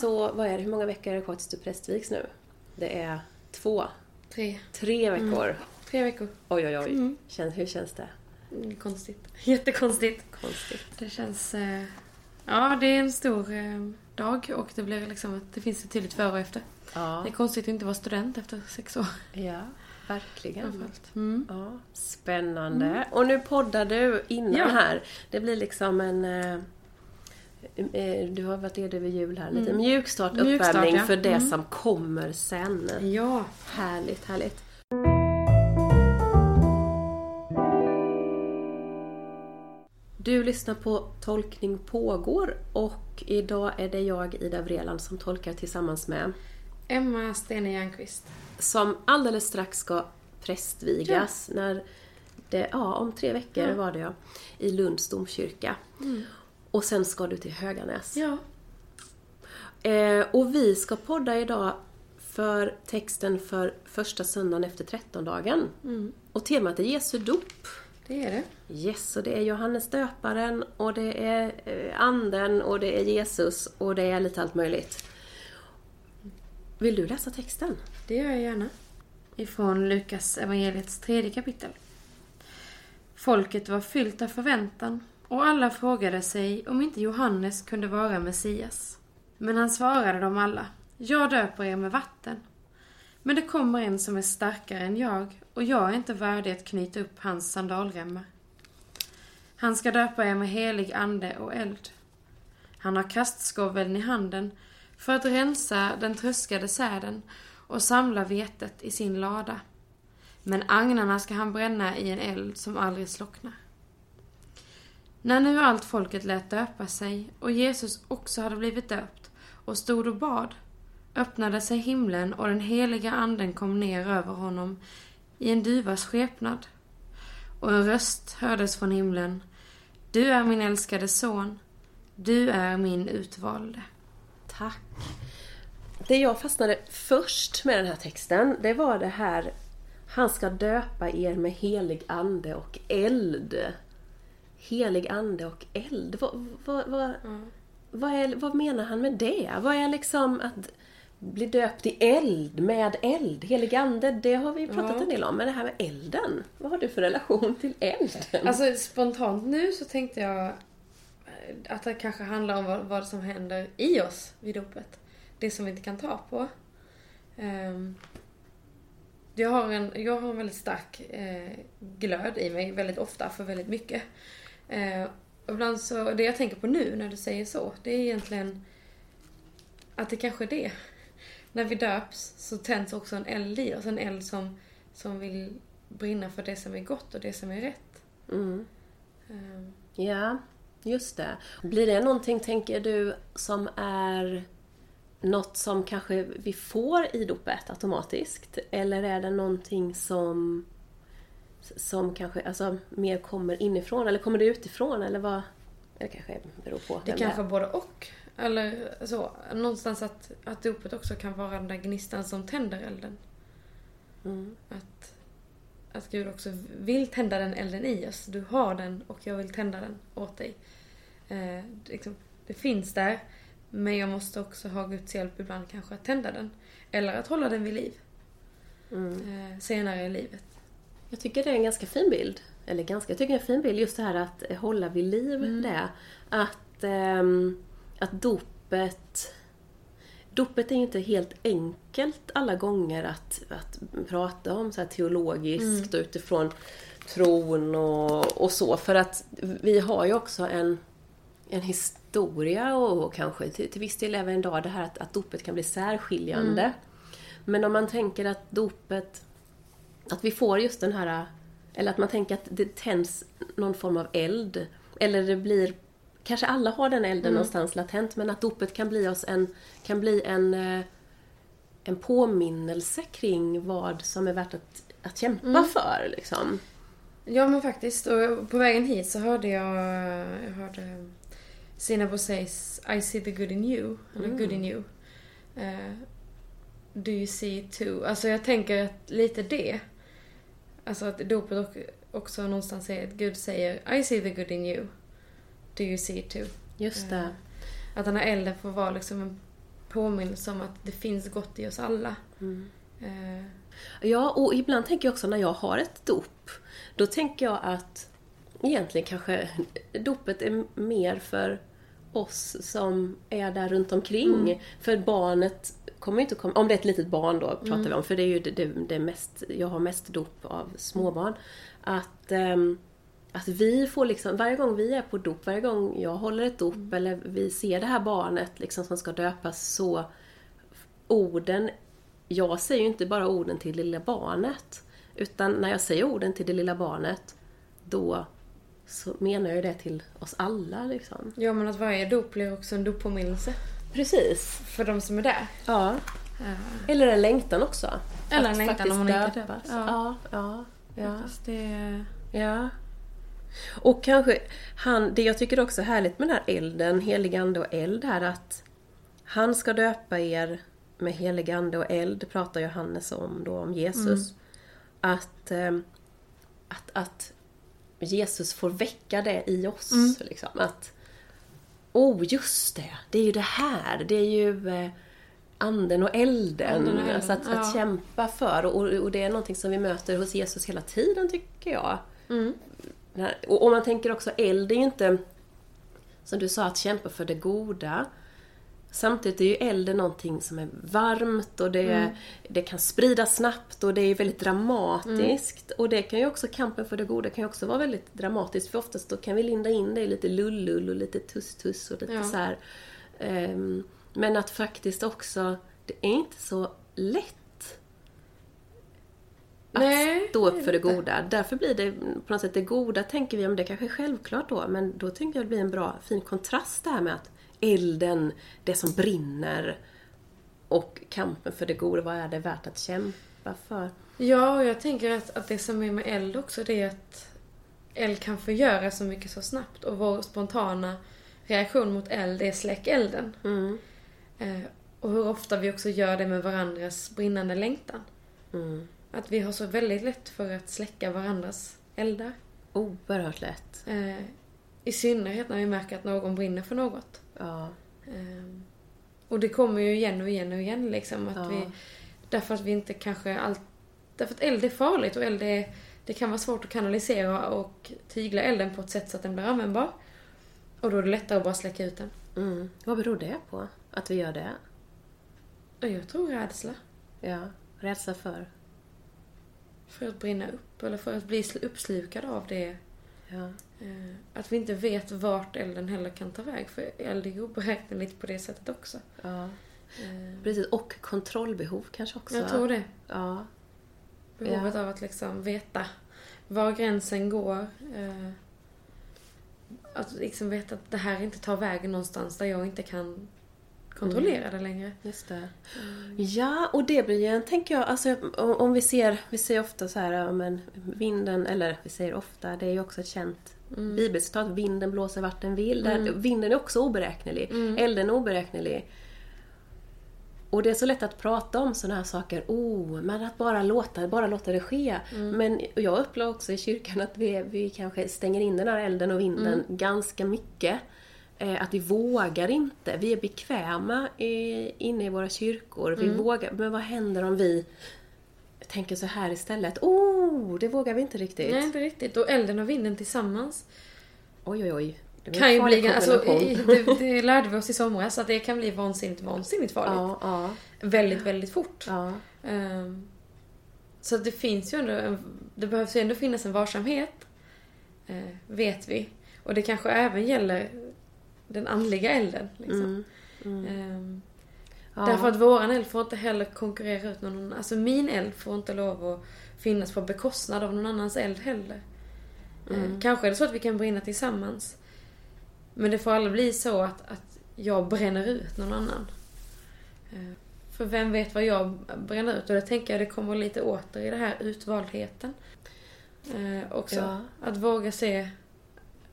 så, vad är det, hur många veckor är det kvar tills du prästvigs nu? Det är två, Tre. tre veckor. Tre veckor. Oj, oj, oj. Känns, hur känns det? Mm, Konstigt. Jättekonstigt. Konstigt. Det känns... Eh, ja, det är en stor eh, dag och det blir liksom att det finns ett tydligt före och efter. Ja, Det är konstigt att inte vara student efter sex år. ja verkligen. Mm. Ja, spännande. Och nu poddar du innan Ja. här. Det blir liksom en... eh, Du har varit ledig över jul här. Lite Mm. Mjukstart, uppvärmning ja. för det Mm. som kommer sen. Ja. Härligt, härligt. Du lyssnar på Tolkning pågår och idag är det jag, Ida Vreland, som tolkar tillsammans med Emma Stene Järnqvist. som alldeles strax ska prästvigas. När det, ja, om tre veckor Ja. var det ja. I Lunds domkyrka. Och sen ska du till Höganäs. Ja. Eh, och vi ska podda idag för texten för första söndagen efter trettondagen. Och temat är Jesu dop. Det är det. Yes, och det är Johannes döparen och det är eh, anden och det är Jesus och det är lite allt möjligt. Vill du läsa texten? Det gör jag gärna. Ifrån Lukas evangeliets tredje kapitel. Folket var fyllt av förväntan och alla frågade sig om inte Johannes kunde vara Messias. Men han svarade dem alla. Jag döper er med vatten. Men det kommer en som är starkare än jag och jag är inte värdig att knyta upp hans sandalremmar. Han ska döpa er med helig ande och eld. Han har kastskoveln i handen för att rensa den tröskade säden och samla vetet i sin lada. Men agnarna ska han bränna i en eld som aldrig slocknar. När nu allt folket lät döpa sig och Jesus också hade blivit döpt och stod och bad öppnade sig himlen och den heliga anden kom ner över honom i en duvas skepnad. Och en röst hördes från himlen. Du är min älskade son. Du är min utvalde. Tack. Det jag fastnade först med den här texten, det var det här Han ska döpa er med helig ande och eld. Helig ande och eld. Vad, vad, vad, vad, är, vad menar han med det? Vad är liksom att bli döpt i eld, med eld? Helig ande, det har vi pratat Ja. en del om. Men det här med elden, vad har du för relation till elden? Alltså spontant nu så tänkte jag att det kanske handlar om vad, vad som händer i oss vid dopet. Det som vi inte kan ta på. Ehm, jag, har en, jag har en väldigt stark eh, glöd i mig väldigt ofta för väldigt mycket. Eh, och ibland så, det jag tänker på nu när du säger så, det är egentligen att det kanske är det. När vi döps så tänds också en eld i oss, en eld som, som vill brinna för det som är gott och det som är rätt. Mm. Ehm, Ja, just det. Blir det någonting, tänker du, som är något som kanske vi får i dopet automatiskt? Eller är det någonting som, som kanske alltså, mer kommer inifrån? Eller kommer det utifrån? Eller vad? Det kanske beror på. Det kanske är. både och. Eller så. Någonstans att, att dopet också kan vara den där gnistan som tänder elden. Mm. Att, att Gud också vill tända den elden i oss. Du har den och jag vill tända den åt dig. Eh, det, liksom, det finns där. Men jag måste också ha Guds hjälp ibland kanske att tända den. Eller att hålla den vid liv. Mm. Eh, senare i livet. Jag tycker det är en ganska fin bild. Eller ganska, jag tycker det är en fin bild just det här att hålla vid liv Mm. det. Att, ehm, att dopet Dopet är inte helt enkelt alla gånger att, att prata om så här teologiskt och utifrån tron och, och så. För att vi har ju också en, en historia och kanske till, till viss del även idag det här att, att dopet kan bli särskiljande. Men om man tänker att dopet att vi får just den här, eller att man tänker att det tänds någon form av eld. Eller det blir, kanske alla har den elden någonstans latent, men att dopet kan bli oss en, kan bli en, eh, en påminnelse kring vad som är värt att, att kämpa för. Liksom. Ja men faktiskt. Och på vägen hit så hörde jag, jag hörde Sina Boseys I see the good in you. Eller good in you. Eh, do you see it too? Alltså jag tänker att lite det. Alltså att dopet också någonstans säger att Gud säger I see the good in you. Do you see it too? Just det. Att den här elden får vara liksom en påminnelse om att det finns gott i oss alla. Mm. Eh, Ja, och ibland tänker jag också när jag har ett dop, då tänker jag att egentligen kanske dopet är mer för oss som är där runt omkring. För barnet kommer inte komma, om det är ett litet barn då pratar vi om, för det är ju det, det, det mest, jag har mest dop av småbarn. Att, ehm, att vi får liksom, varje gång vi är på dop, varje gång jag håller ett dop eller vi ser det här barnet liksom som ska döpas så orden, jag säger ju inte bara orden till det lilla barnet. Utan när jag säger orden till det lilla barnet, då så menar jag det till oss alla liksom. ja, men att varje dop blir också en doppåminnelse Precis. för de som är där. Ja. Eh, Eller en längtan också. Eller en längtan om man inte döpas. Ja, ja, ja. Det... Ja. Och kanske, han, det jag tycker också är härligt med den här elden, helig ande och eld här att han ska döpa er med helig ande och eld, pratar Johannes om då, om Jesus. Att, ehm, att, att Jesus får väcka det i oss. Liksom. Att, oh just det, det är ju det här, det är ju eh, anden och elden. Anden och elden, Alltså att, att ja. kämpa för. Och, och det är någonting som vi möter hos Jesus hela tiden tycker jag. Mm. Och om man tänker också eld är ju inte, som du sa, att kämpa för det goda. Samtidigt är ju elden någonting som är varmt och det, det kan spridas snabbt och det är väldigt dramatiskt. Och det kan ju också, kampen för det goda kan ju också vara väldigt dramatiskt för oftast då kan vi linda in det i lite lullull och lite tuss-tuss och lite Ja. så här. Ehm, men att faktiskt också, det är inte så lätt att Nej, stå upp för det goda. Därför blir det på något sätt det goda tänker vi, om det kanske är självklart då, men då tänker jag det blir en bra, fin kontrast det här med att elden, det som brinner och kampen för det goda, vad är det värt att kämpa för? Ja, och jag tänker att, att det som är med eld också, det är att eld kan förgöra så mycket så snabbt. Och vår spontana reaktion mot eld är släck elden. Mm. Eh, och hur ofta vi också gör det med varandras brinnande längtan. Mm. Att vi har så väldigt lätt för att släcka varandras eldar. Oerhört lätt. Eh, I synnerhet när vi märker att någon brinner för något. Ja. Eh, och det kommer ju igen och igen och igen liksom. Att Ja. vi, därför att vi inte kanske allt... Därför att eld är farligt och eld är... Det kan vara svårt att kanalisera och tygla elden på ett sätt så att den blir användbar. Och då är det lättare att bara släcka ut den. Mm. Vad beror det på? Att vi gör det? Jag tror rädsla. Ja. Rädsla för? För att brinna upp eller för att bli sl- uppslukad av det. Ja. Eh, Att vi inte vet vart elden heller kan ta väg. För eld är oberäkneligt på det sättet också. ja. Eh, Precis. Och kontrollbehov kanske också. Jag tror det. Ja. Behovet av att liksom veta var gränsen går. Eh, att liksom veta att det här inte tar vägen någonstans där jag inte kan kontrollera det längre. Just det. Ja, och det blir ju en, tänker jag, alltså om, vi ser, vi säger ofta så här, men vinden, eller vi säger ofta, det är ju också ett känt bibelcitat, vinden blåser vart den vill. Där, vinden är också oberäknelig, elden är oberäknelig. Och det är så lätt att prata om sådana här saker, oh, men att bara låta, bara låta det ske. Men jag upplever också i kyrkan att vi, vi kanske stänger in den här elden och vinden ganska mycket. Eh, att vi vågar inte. Vi är bekväma i, inne i våra kyrkor. Vi vågar, men vad händer om vi tänker så här istället? Oh, det vågar vi inte riktigt. Nej, inte riktigt. Och elden och vinden tillsammans Oj, oj, oj. Det kan ju bli... Alltså, det, det lärde vi oss i somras att det kan bli vansinnigt, vansinnigt farligt. Ja, ja, Väldigt, väldigt fort. ja. Ehm, så det finns ju ändå... En, det behövs ju ändå finnas en varsamhet. eh, vet vi. Och det kanske även gäller den andliga elden. Liksom. Mm, Ehm, ja. Därför att våran eld får inte heller konkurrera ut någon. Alltså min eld får inte lov att finnas på bekostnad av någon annans eld heller. Mm. Eh, Kanske är det så att vi kan brinna tillsammans. Men det får aldrig bli så att, att jag bränner ut någon annan. Eh, För vem vet vad jag bränner ut? Och det tänker jag det kommer lite åter i det här utvaldheten. Eh, också. Ja. Att våga se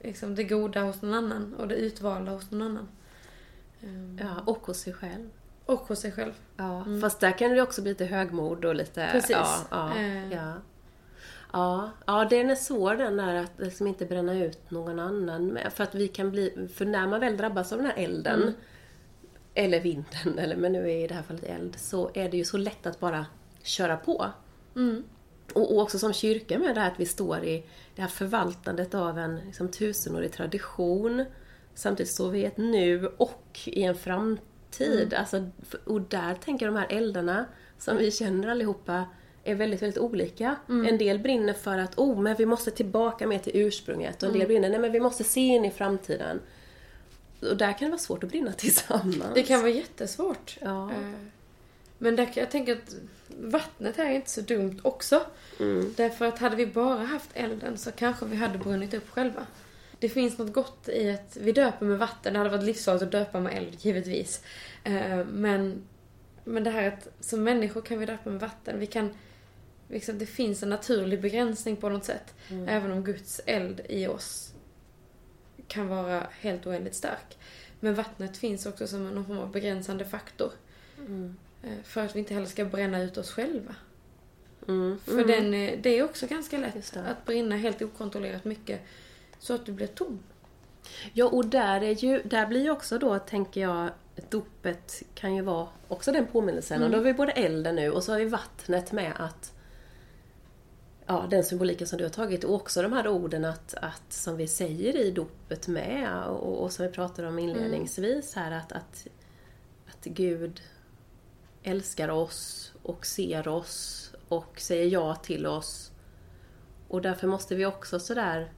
liksom, det goda hos någon annan och det utvalda hos någon annan. Eh, ja, och hos sig själv. Och hos sig själv. Ja, fast där kan det också bli lite högmod och lite... Precis. Ja, ja, Eh. ja. Ja, ja, den är svår den där att liksom inte bränna ut någon annan med. För att vi kan bli... För när man väl drabbas av den här elden eller vinden, eller men nu är i det här fallet eld, så är det ju så lätt att bara köra på. Och, och också som kyrka med det här att vi står i det här förvaltandet av en liksom, tusenårig tradition. Samtidigt står vi i ett nu och i en framtid. Alltså, och där tänker jag de här eldarna som vi känner allihopa är väldigt, väldigt olika. En del brinner för att oh, men vi måste tillbaka mer till ursprunget. Och en del brinner, nej men vi måste se in i framtiden. Och där kan det vara svårt att brinna tillsammans. Det kan vara jättesvårt. Ja. Men där, jag tänker att vattnet här är inte så dumt också. Mm. Därför att hade vi bara haft elden så kanske vi hade brunnit upp själva. Det finns något gott i att vi döper med vatten. Det hade varit livsfarligt att döpa med eld, givetvis. Eh, Men, men det här att som människor kan vi döpa med vatten. Vi kan, liksom, det finns en naturlig begränsning på något sätt. Även om Guds eld i oss kan vara helt oändligt stark. Men vattnet finns också som någon form av begränsande faktor. Eh, För att vi inte heller ska bränna ut oss själva. Mm. För den, eh, det är också ganska lätt att brinna helt okontrollerat mycket. Så att du blir tom. Ja, och där, är ju, där blir ju också då, tänker jag, dopet kan ju vara också den påminnelsen. Och då har vi både elden nu och så har vi vattnet med att Ja, den symboliken som du har tagit och också de här orden att, att som vi säger i dopet med och, och som vi pratade om inledningsvis här att, att, att Gud älskar oss och ser oss och säger ja till oss. Och därför måste vi också sådär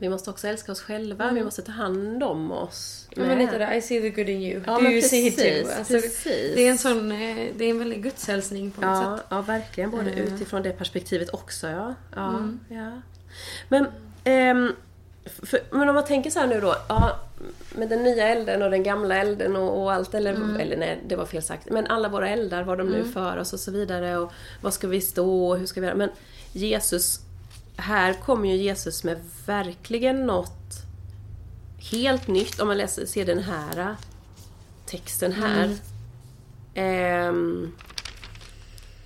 vi måste också älska oss själva, vi måste ta hand om oss. Ja, men lite där, I see the good in you. Ja, Do you see it precis, too? Alltså, precis. Det är en sån, eh, det är en väldig gudshälsning på något Ja, sätt. ja, verkligen. Både Mm. utifrån det perspektivet också. Ja. Ja, ja. Men, ehm, för, men om man tänker så här nu då. Ja, med den nya elden och den gamla elden och, och allt. Eller, Mm. eller nej, det var fel sagt. Men alla våra eldar, vad de nu för oss och så vidare. Och vad ska vi stå och hur ska vi göra? Men Jesus, här kommer ju Jesus med verkligen något helt nytt. Om man läser, ser den här äh, texten här. Ehm,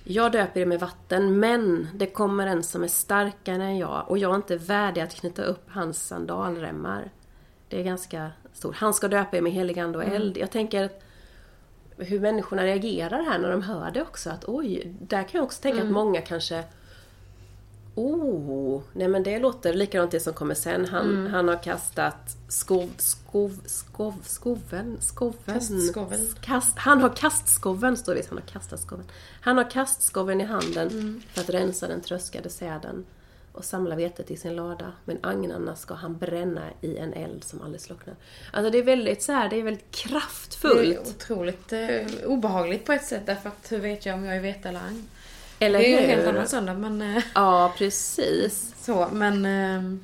jag döper er med vatten, men det kommer en som är starkare än jag och jag är inte värdig att knyta upp hans sandalremmar. Det är ganska stort. Han ska döpa er med helig ande och eld. Jag tänker hur människorna reagerar här när de hör det också. Att oj, där kan jag också tänka att många kanske Oh, nej men det låter likadant det som kommer sen. Han, han har kastat skov, skov, skov, skoven, skoven. Kastskoven. Kast, han har kastskoven, står det. Han har kastat skoven. Han har kastskoven i handen för att rensa den tröskade säden och samla vetet i sin lada. Men agnarna ska han bränna i en eld som aldrig slocknar. Alltså det är väldigt så här, det är väldigt Det är kraftfullt. otroligt eh, obehagligt på ett sätt därför att hur vet jag om jag är vete eller agn? Eller Det är ju en hur? helt annan söndag men eh, Ja, precis. så men eh,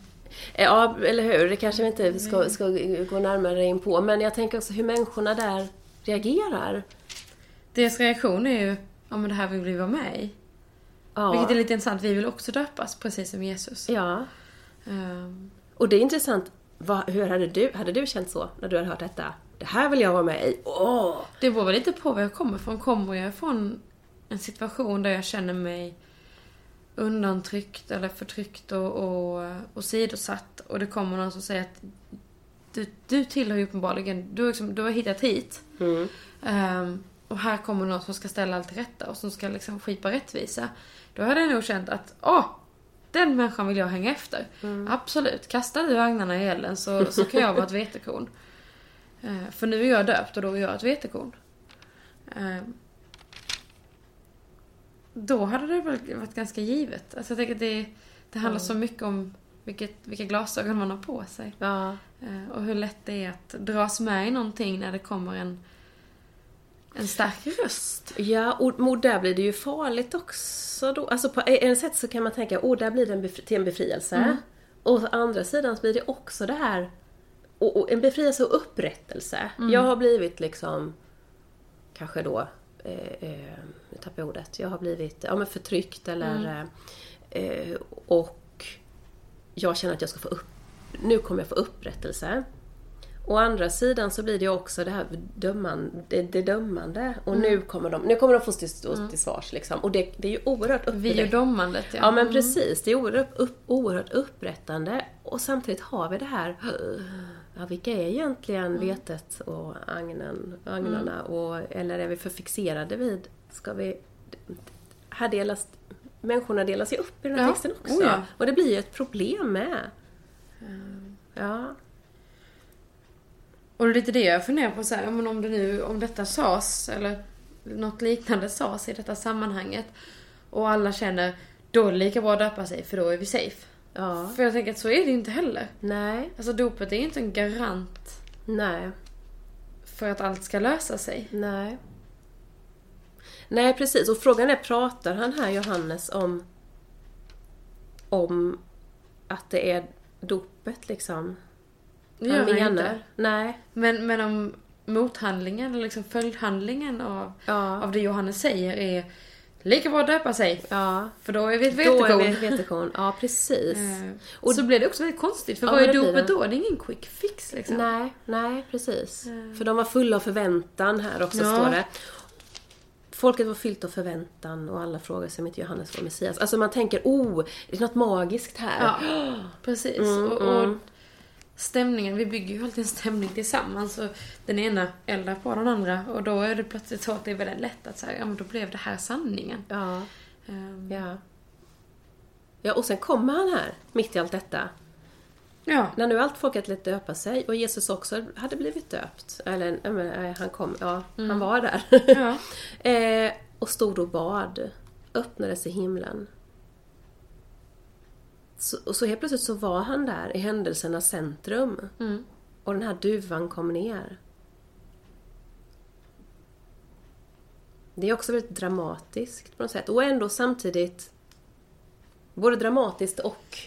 Ja, eller hur? Det kanske vi inte ska, ska gå närmare in på. Men jag tänker också hur människorna där reagerar. deras reaktion är ju ja men det här vill vi vara med i. Ja. Vilket är lite intressant, vi vill också döpas precis som Jesus. ja. Ehm, Och det är intressant. Vad, hur hade du, hade du känt så när du hade hört detta? Det här vill jag vara med i. Åh! Det beror väl lite på var jag kommer ifrån. Kommer jag från en situation där jag känner mig undantryckt eller förtryckt och, och, och sidosatt och det kommer någon som säger att du, du tillhör ju uppenbarligen, du, liksom, du har hittat hit. Mm. Ehm, och här kommer någon som ska ställa allt till rätta och som ska liksom skipa rättvisa. Då hade jag nog känt att, åh! Den människan vill jag hänga efter. Absolut, kastar du agnarna i elden så, så kan jag vara ett vetekorn. Eh, för nu är jag döpt och då är jag ett vetekorn. Eh, då hade det väl varit ganska givet. Alltså jag tänker att det, det handlar så mycket om vilket, vilka glasögon man har på sig. Ja. Eh, Och hur lätt det är att dras med i någonting när det kommer en, en stark röst. Ja, och, och där blir det ju farligt också då. Alltså på en sätt så kan man tänka, åh, där blir det en befri- till en befrielse. Och å andra sidan så blir det också det här, och, och en befrielse och upprättelse. Jag har blivit liksom, kanske då, eh, eh, nu tappar jag ordet, jag har blivit ja, men förtryckt eller, eh, eh, och jag känner att jag ska få upp, nu kommer jag få upprättelse. Å andra sidan så blir det också det här döman, det, det dömande. Och nu kommer de, nu kommer de få stå stå till svars liksom. Och det, det är ju oerhört Vi och upprättande. domandet, ja. Ja men precis, det är oerhört, upp, oerhört upprättande. Och samtidigt har vi det här ja, vilka är egentligen vetet och agnen, agnarna? Mm. Och, eller är vi för fixerade vid, ska vi... Här delas, människorna delas ju upp i den här Ja. texten också. Oh ja. Och det blir ju ett problem med. Ja. Och det är lite det jag funderar på så här, men om det nu, om detta sas, eller något liknande sas i detta sammanhanget och alla känner, då är det lika bra att döpa sig för då är vi safe. Ja. För jag tänker att så är det ju inte heller. Nej. Alltså dopet är ju inte en garant Nej. för att allt ska lösa sig. Nej. Nej, precis. Och frågan är, pratar han här, Johannes, om, om att det är dopet liksom? Det gör han han menar? inte. Nej. Men, men om mothandlingen, eller liksom följdhandlingen av, Ja. av det Johannes säger är lika bra att döpa sig. Ja. För då är vi ett Då är vetekorn. vi ett vetekorn. Ja, precis. Eh, Och- så blir det också väldigt konstigt. För Ja, vad är dopet då? Det är ingen quick fix liksom. Nej, nej, precis. Eh. För de var fulla av förväntan här också, Ja. står det. Folket var fyllt av förväntan och alla frågade sig om inte Johannes var Messias. Alltså man tänker, oh, det är något magiskt här. Ja, precis. Mm, och, och mm. stämningen, vi bygger ju alltid en stämning tillsammans. Och den ena eldar på den andra. Och då är det plötsligt så att det är väldigt lätt att säga, ja men då blev det här sanningen. Ja. Ehm, Ja. Ja, och sen kommer han här, mitt i allt detta. Ja. När nu allt folket lät döpa sig och Jesus också hade blivit döpt. Eller, jag menar, eh, han kom, ja, han var där. Ja. eh, och stod och bad. Öppnades i himlen. Så, och så helt plötsligt så var han där i händelsernas centrum. Mm. Och den här duvan kom ner. Det är också väldigt dramatiskt på något sätt. Och ändå samtidigt både dramatiskt och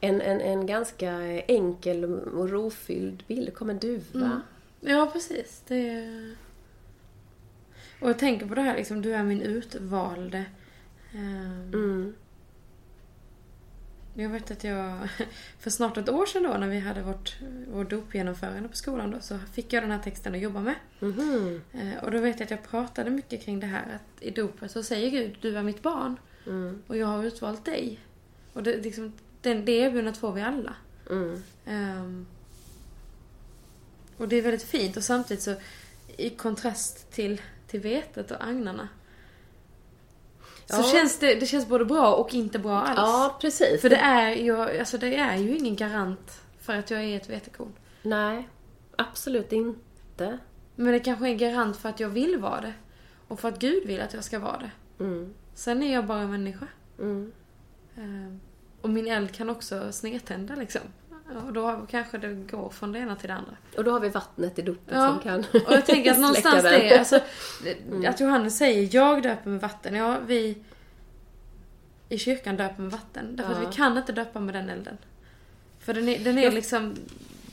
en, en, en ganska enkel och rofylld bild. Det kom en duva. ja, precis. Det är... Och jag tänker på det här liksom, du är min utvalde. Ehm, Mm. Jag vet att jag, för snart ett år sedan då när vi hade vårt, vår dopgenomförande på skolan då, så fick jag den här texten att jobba med. Eh, Och då vet jag att jag pratade mycket kring det här att i dopet så säger Gud, du är mitt barn Mm. och jag har utvalt dig. Och det, liksom, den, det erbjudandet får vi alla. Mm. Ehm, och det är väldigt fint och samtidigt så i kontrast till, till vetet och agnarna. Så Ja. känns det, det känns både bra och inte bra alls. Ja, precis. För det är, ju, alltså det är ju ingen garant för att jag är ett vetekorn. Nej, absolut inte. Men det kanske är en garant för att jag vill vara det. Och för att Gud vill att jag ska vara det. Mm. Sen är jag bara en människa. Mm. Ehm, Och min eld kan också snedtända liksom. Och då kanske det går från det ena till det andra. Och då har vi vattnet i dopet Ja, som kan Och jag tänker att någonstans det är, alltså, att Johannes säger jag döper med vatten. Ja, vi i kyrkan döper med vatten. Därför Ja. att vi kan inte döpa med den elden. För den är, den är Ja. liksom,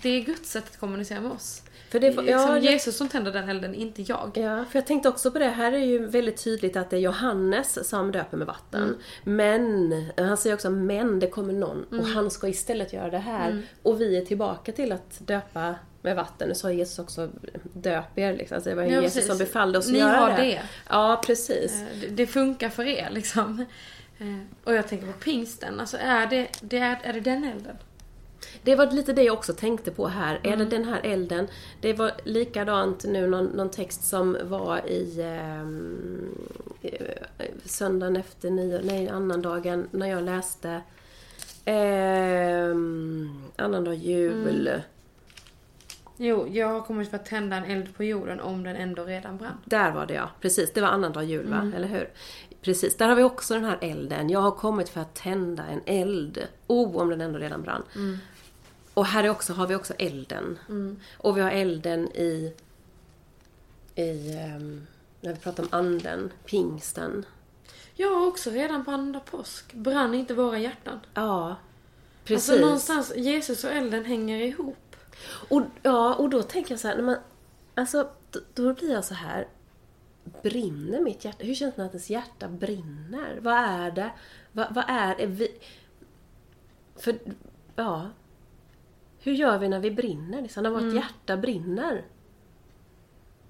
det är Guds sätt att kommunicera med oss. För Det är liksom ja, Jesus som tänder den elden, inte jag. Ja, för jag tänkte också på det. Här är ju väldigt tydligt att det är Johannes som döper med vatten. Mm. Men, han säger också men det kommer någon Mm. och han ska istället göra det här. Och vi är tillbaka till att döpa med vatten. Nu sa Jesus också döp er liksom. Alltså det var Ja, Jesus precis. som befallde oss att Ni göra har det. det. Ja, precis. Eh, det- Det funkar för er liksom. Eh, Och jag tänker på pingsten, alltså är det, det är, är det den elden? Det var lite det jag också tänkte på här. Är Mm. det den här elden? Det var likadant nu, någon, någon text som var i ehm, eh, söndagen efter nio, nej, annandagen när jag läste ehm, annandag jul. Mm. Jo, jag har kommit för att tända en eld på jorden om den ändå redan brann. Där var det ja, precis. Det var annandag jul va, eller hur? Precis, där har vi också den här elden. Jag har kommit för att tända en eld. Oh, om den ändå redan brann. Och här är också, har vi också elden. Och vi har elden i, i ehm, när vi pratar om anden, pingsten. Har också redan på andra påsk. Brann inte våra hjärtan? Ja, precis. Alltså någonstans, Jesus och elden hänger ihop. Och, ja, och då tänker jag så här, när man, alltså, då, då blir jag så här, brinner mitt hjärta? Hur känns det när ens hjärta brinner? Vad är det? Vad, vad är, är vi? För, ja, hur gör vi när vi brinner? Liksom, när vårt hjärta brinner?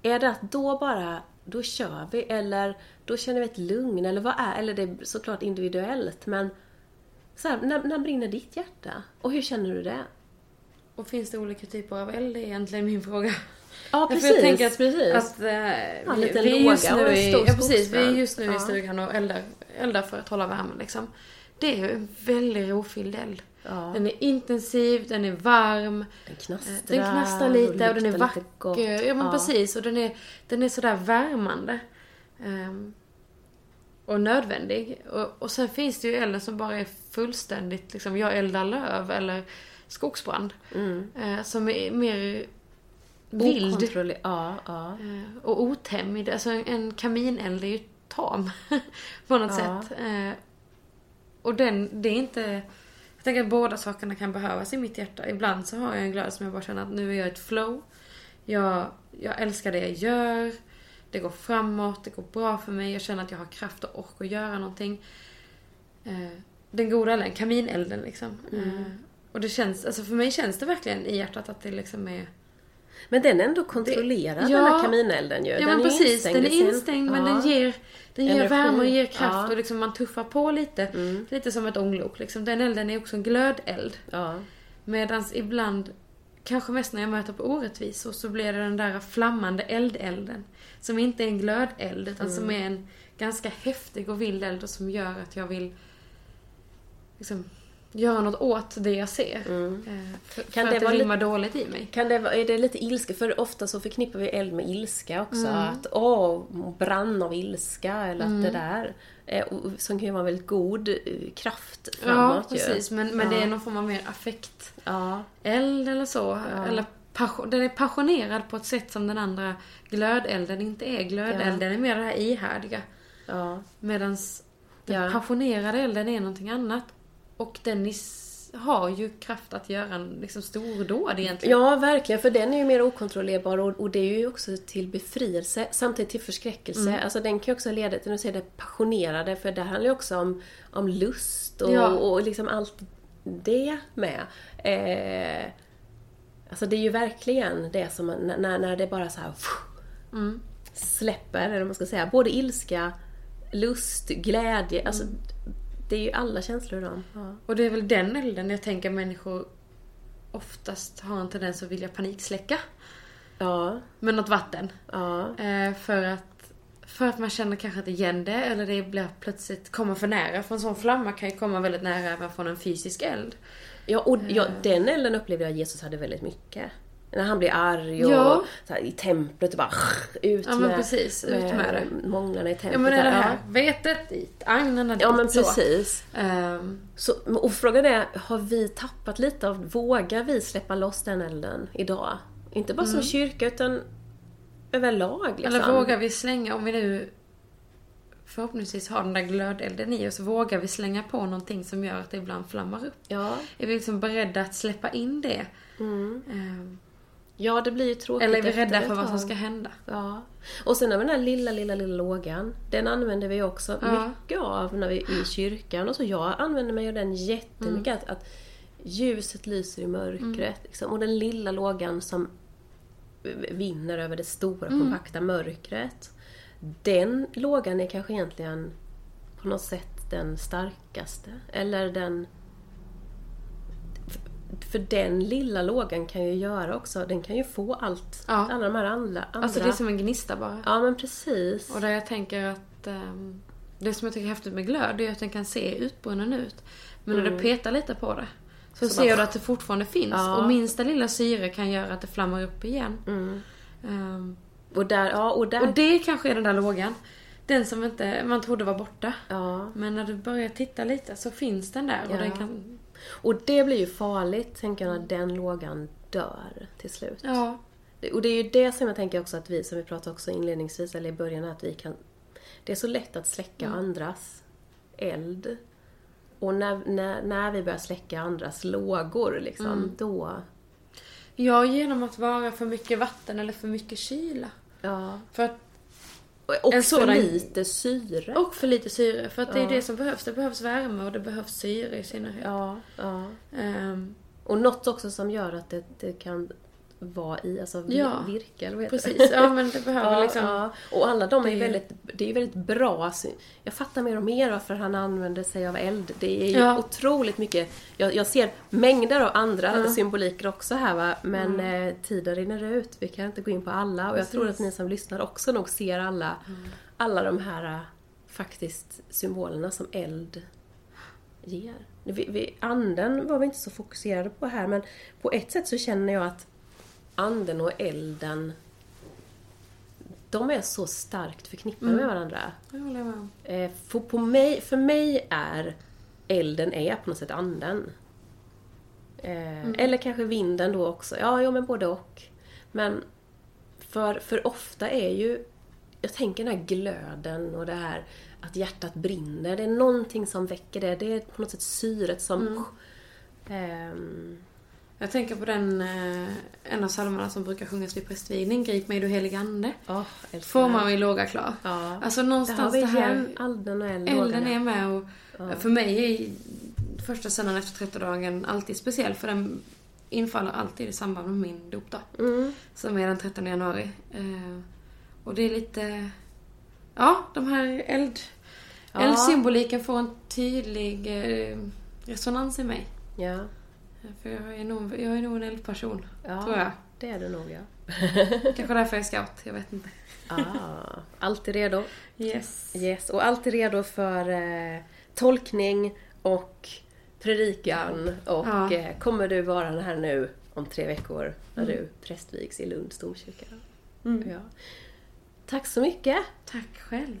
Är det att då bara, då kör vi? Eller då känner vi ett lugn? Eller vad är, eller det är såklart individuellt, men så här, när, när brinner ditt hjärta? Och hur känner du det? och finns det olika typer av eld? Det är egentligen min fråga. Ja, precis. jag tänker att, precis. att eh, Ja, vi, vi är just nu i, ja, precis, vi är just nu i Ja. stugan och eldar, eldar för att hålla värmen liksom. Det är ju en väldigt rofylld eld. Ja. Den är intensiv, den är varm, Den knastrar, den knastrar lite och den är gott. vacker. Ja men precis, och den är, den är sådär värmande. Ehm, och nödvändig. Och, och sen finns det ju elden som bara är fullständigt, liksom, jag eldar löv eller skogsbrand. Mm. Eh, som är mer vild. Ja, ja. Eh, och otämjd. Alltså en, en kamineld är ju tam på något Ja. sätt. Eh, och den, det är inte... Tänker att båda sakerna kan behövas i mitt hjärta. Ibland så har jag en glöd som jag bara känner att nu är jag ett flow. Jag, jag älskar det jag gör. Det går framåt, det går bra för mig. Jag känner att jag har kraft och ork att göra någonting. Eh, den goda elden, kaminelden liksom. Mm. Eh, och det känns, alltså för mig känns det verkligen i hjärtat att det liksom är... Men den är ändå kontrollerad Ja. den här kaminelden ju. Ja den men är precis, den är sin- instängd men Ja. den ger, den ger värme och ger kraft Ja. och liksom man tuffar på lite. Mm. Lite som ett ånglok liksom. Den elden är också en glödeld. Ja. Medans ibland, kanske mest när jag möter på orättvisor, så blir det den där flammande eldelden. Som inte är en glödeld utan som Mm. är en ganska häftig och vild eld och som gör att jag vill liksom, göra något åt det jag ser. Mm. Eh, För, Kan för det att det vara rimmar dåligt i mig. Kan det, är det lite ilska? För ofta så förknippar vi eld med ilska också. Mm. Att åh, brann av ilska eller att det där. Som kan ju vara väldigt god eh, kraft Ja, framåt ju. precis. Men, men det Ja. är någon form av mer affekt. Ja. eld eller så. Eller passion, den är passionerad på ett sätt som den andra glödelden inte är. Glödelden är mer det här ihärdiga. Ja. Medan den Ja. passionerade elden är någonting annat. Och den is- har ju kraft att göra en liksom stordåd egentligen. Ja, verkligen. För den är ju mer okontrollerbar och, och det är ju också till befrielse, samtidigt till förskräckelse. Mm. Alltså den kan ju också leda till, nu säger det passionerade, för det handlar ju också om, om lust och, Ja. och liksom allt det med. Eh, alltså det är ju verkligen det som, när, när det bara så här Mm. släpper, eller man ska säga, både ilska, lust, glädje, alltså Mm. Det är ju alla känslor då. Ja. Och det är väl den elden jag tänker människor oftast har en tendens att vilja paniksläcka. Ja, Med något vatten. ja, Eh, för att för att man känner kanske inte igen det eller det blir plötsligt kommer för nära. För en sån flamma kan ju komma väldigt nära även från en fysisk eld. Ja, och ja, Eh. den elden upplevde jag att Jesus hade väldigt mycket. När han blir arg och Ja. så här, i templet och bara ut Ja med, precis, ut med det. månglarna i templet. Ja men det där. här vetet dit, agnarna dit. Ja, ja men så. precis. Ehm, Så, och frågan är, har vi tappat lite av, vågar vi släppa loss den elden idag? Inte bara som kyrka utan överlag liksom. Mm. Eller vågar vi slänga, om vi nu förhoppningsvis har den där glödelden i oss, vågar vi slänga på någonting som gör att det ibland flammar upp? Ja. Är vi liksom beredda att släppa in det? Mm. Ehm, ja, det blir ju tråkigt eller är vi rädda för vad som ska hända? Ja. Och sen har vi den här lilla, lilla, lilla lågan. Den använder vi också Ja. mycket av när vi är i kyrkan. Och så jag använder mig av den jättemycket. Mm. Att, att ljuset lyser i mörkret. Liksom. Och den lilla lågan som vinner över det stora Mm. kompakta mörkret. Den lågan är kanske egentligen på något sätt den starkaste. Eller den... För den lilla lågan kan ju göra också, den kan ju få allt, Ja. alla de här andra. andra. Alltså det är som en gnista bara. Ja men precis. Och där jag tänker att ehm, det som jag tycker är häftigt med glöd är att den kan se utbrunnen ut. Men när du petar lite på det så, Mm. Så ser bara- du att det fortfarande finns. Ja. Och minsta lilla syre kan göra att det flammar upp igen. Mm. Ehm, Och där, ja och där... och det kanske är den där lågan. Den som inte, man trodde var borta. ja. Men när du börjar titta lite så finns den där. Och den kan... Och det blir ju farligt, tänker jag, när den lågan dör till slut. Ja. Och det är ju det som jag tänker också att vi, som vi pratade också inledningsvis, eller i början, att vi kan... Det är så lätt att släcka andras eld. Och när, när, när vi börjar släcka andras lågor, liksom, då... ja, genom att vara för mycket vatten eller för mycket kyla. Ja. För att, Och En för sådan- lite syre. och för lite syre. För att det är Ja. det som behövs. Det behövs värme och det behövs syre i synnerhet. Ja, ja. Ehm, Och något också som gör att det, det kan vara i, alltså Ja, virka eller vad heter Precis, det? ja men det behöver Ja, liksom... ja. Och alla de är ju väldigt, det är ju väldigt bra. Så Jag fattar mer och mer varför han använder sig av eld. Det är ju Ja. otroligt mycket. Jag, jag ser mängder av andra Ja. Mm. symboliker också här va. Men eh, tiden rinner ut. Vi kan inte gå in på alla. Och jag tror att Precis. Mm. ni som lyssnar också nog ser alla, alla de här eh, faktiskt symbolerna som eld ger. Vi, vi, anden var vi inte så fokuserade på här men på ett sätt så känner jag att anden och elden de är så starkt förknippade Mm. med varandra. Det håller jag med. Eh, för, på mig, för mig är elden är på något sätt anden. Eh, Mm. Eller kanske vinden då också. Ja, ja men både och. Men för, för ofta är ju, jag tänker den här glöden och det här att hjärtat brinner. Det är någonting som väcker det. Det är på något sätt syret som... Mm. Ehm, Jag tänker på den, eh, en av psalmerna som brukar sjungas vid prästvigning, Grip mig du helige ande. älskar Får det. man vid låga klar. Ja. Alltså någonstans vi det här... elden och. Elden är med och Ja. för mig är första söndagen efter 30-dagen alltid speciell för den infaller alltid i samband med min dopdag. Mm. Som är den 13 januari. Eh, och det är lite... Ja, de här eld... Ja. Eldsymboliken får en tydlig eh, resonans i mig. Ja. För jag är nog, jag är nog en eldperson, ja, tror jag. det är du nog ja. Kanske därför jag är scout, jag vet inte. Ah, alltid redo. Yes. Yes, och alltid redo för eh, tolkning och predikan. Och Ja. eh, kommer du vara här nu om tre veckor när Mm. du prästvigs i Lunds domkyrka. Mm. Ja. Tack så mycket! Tack själv.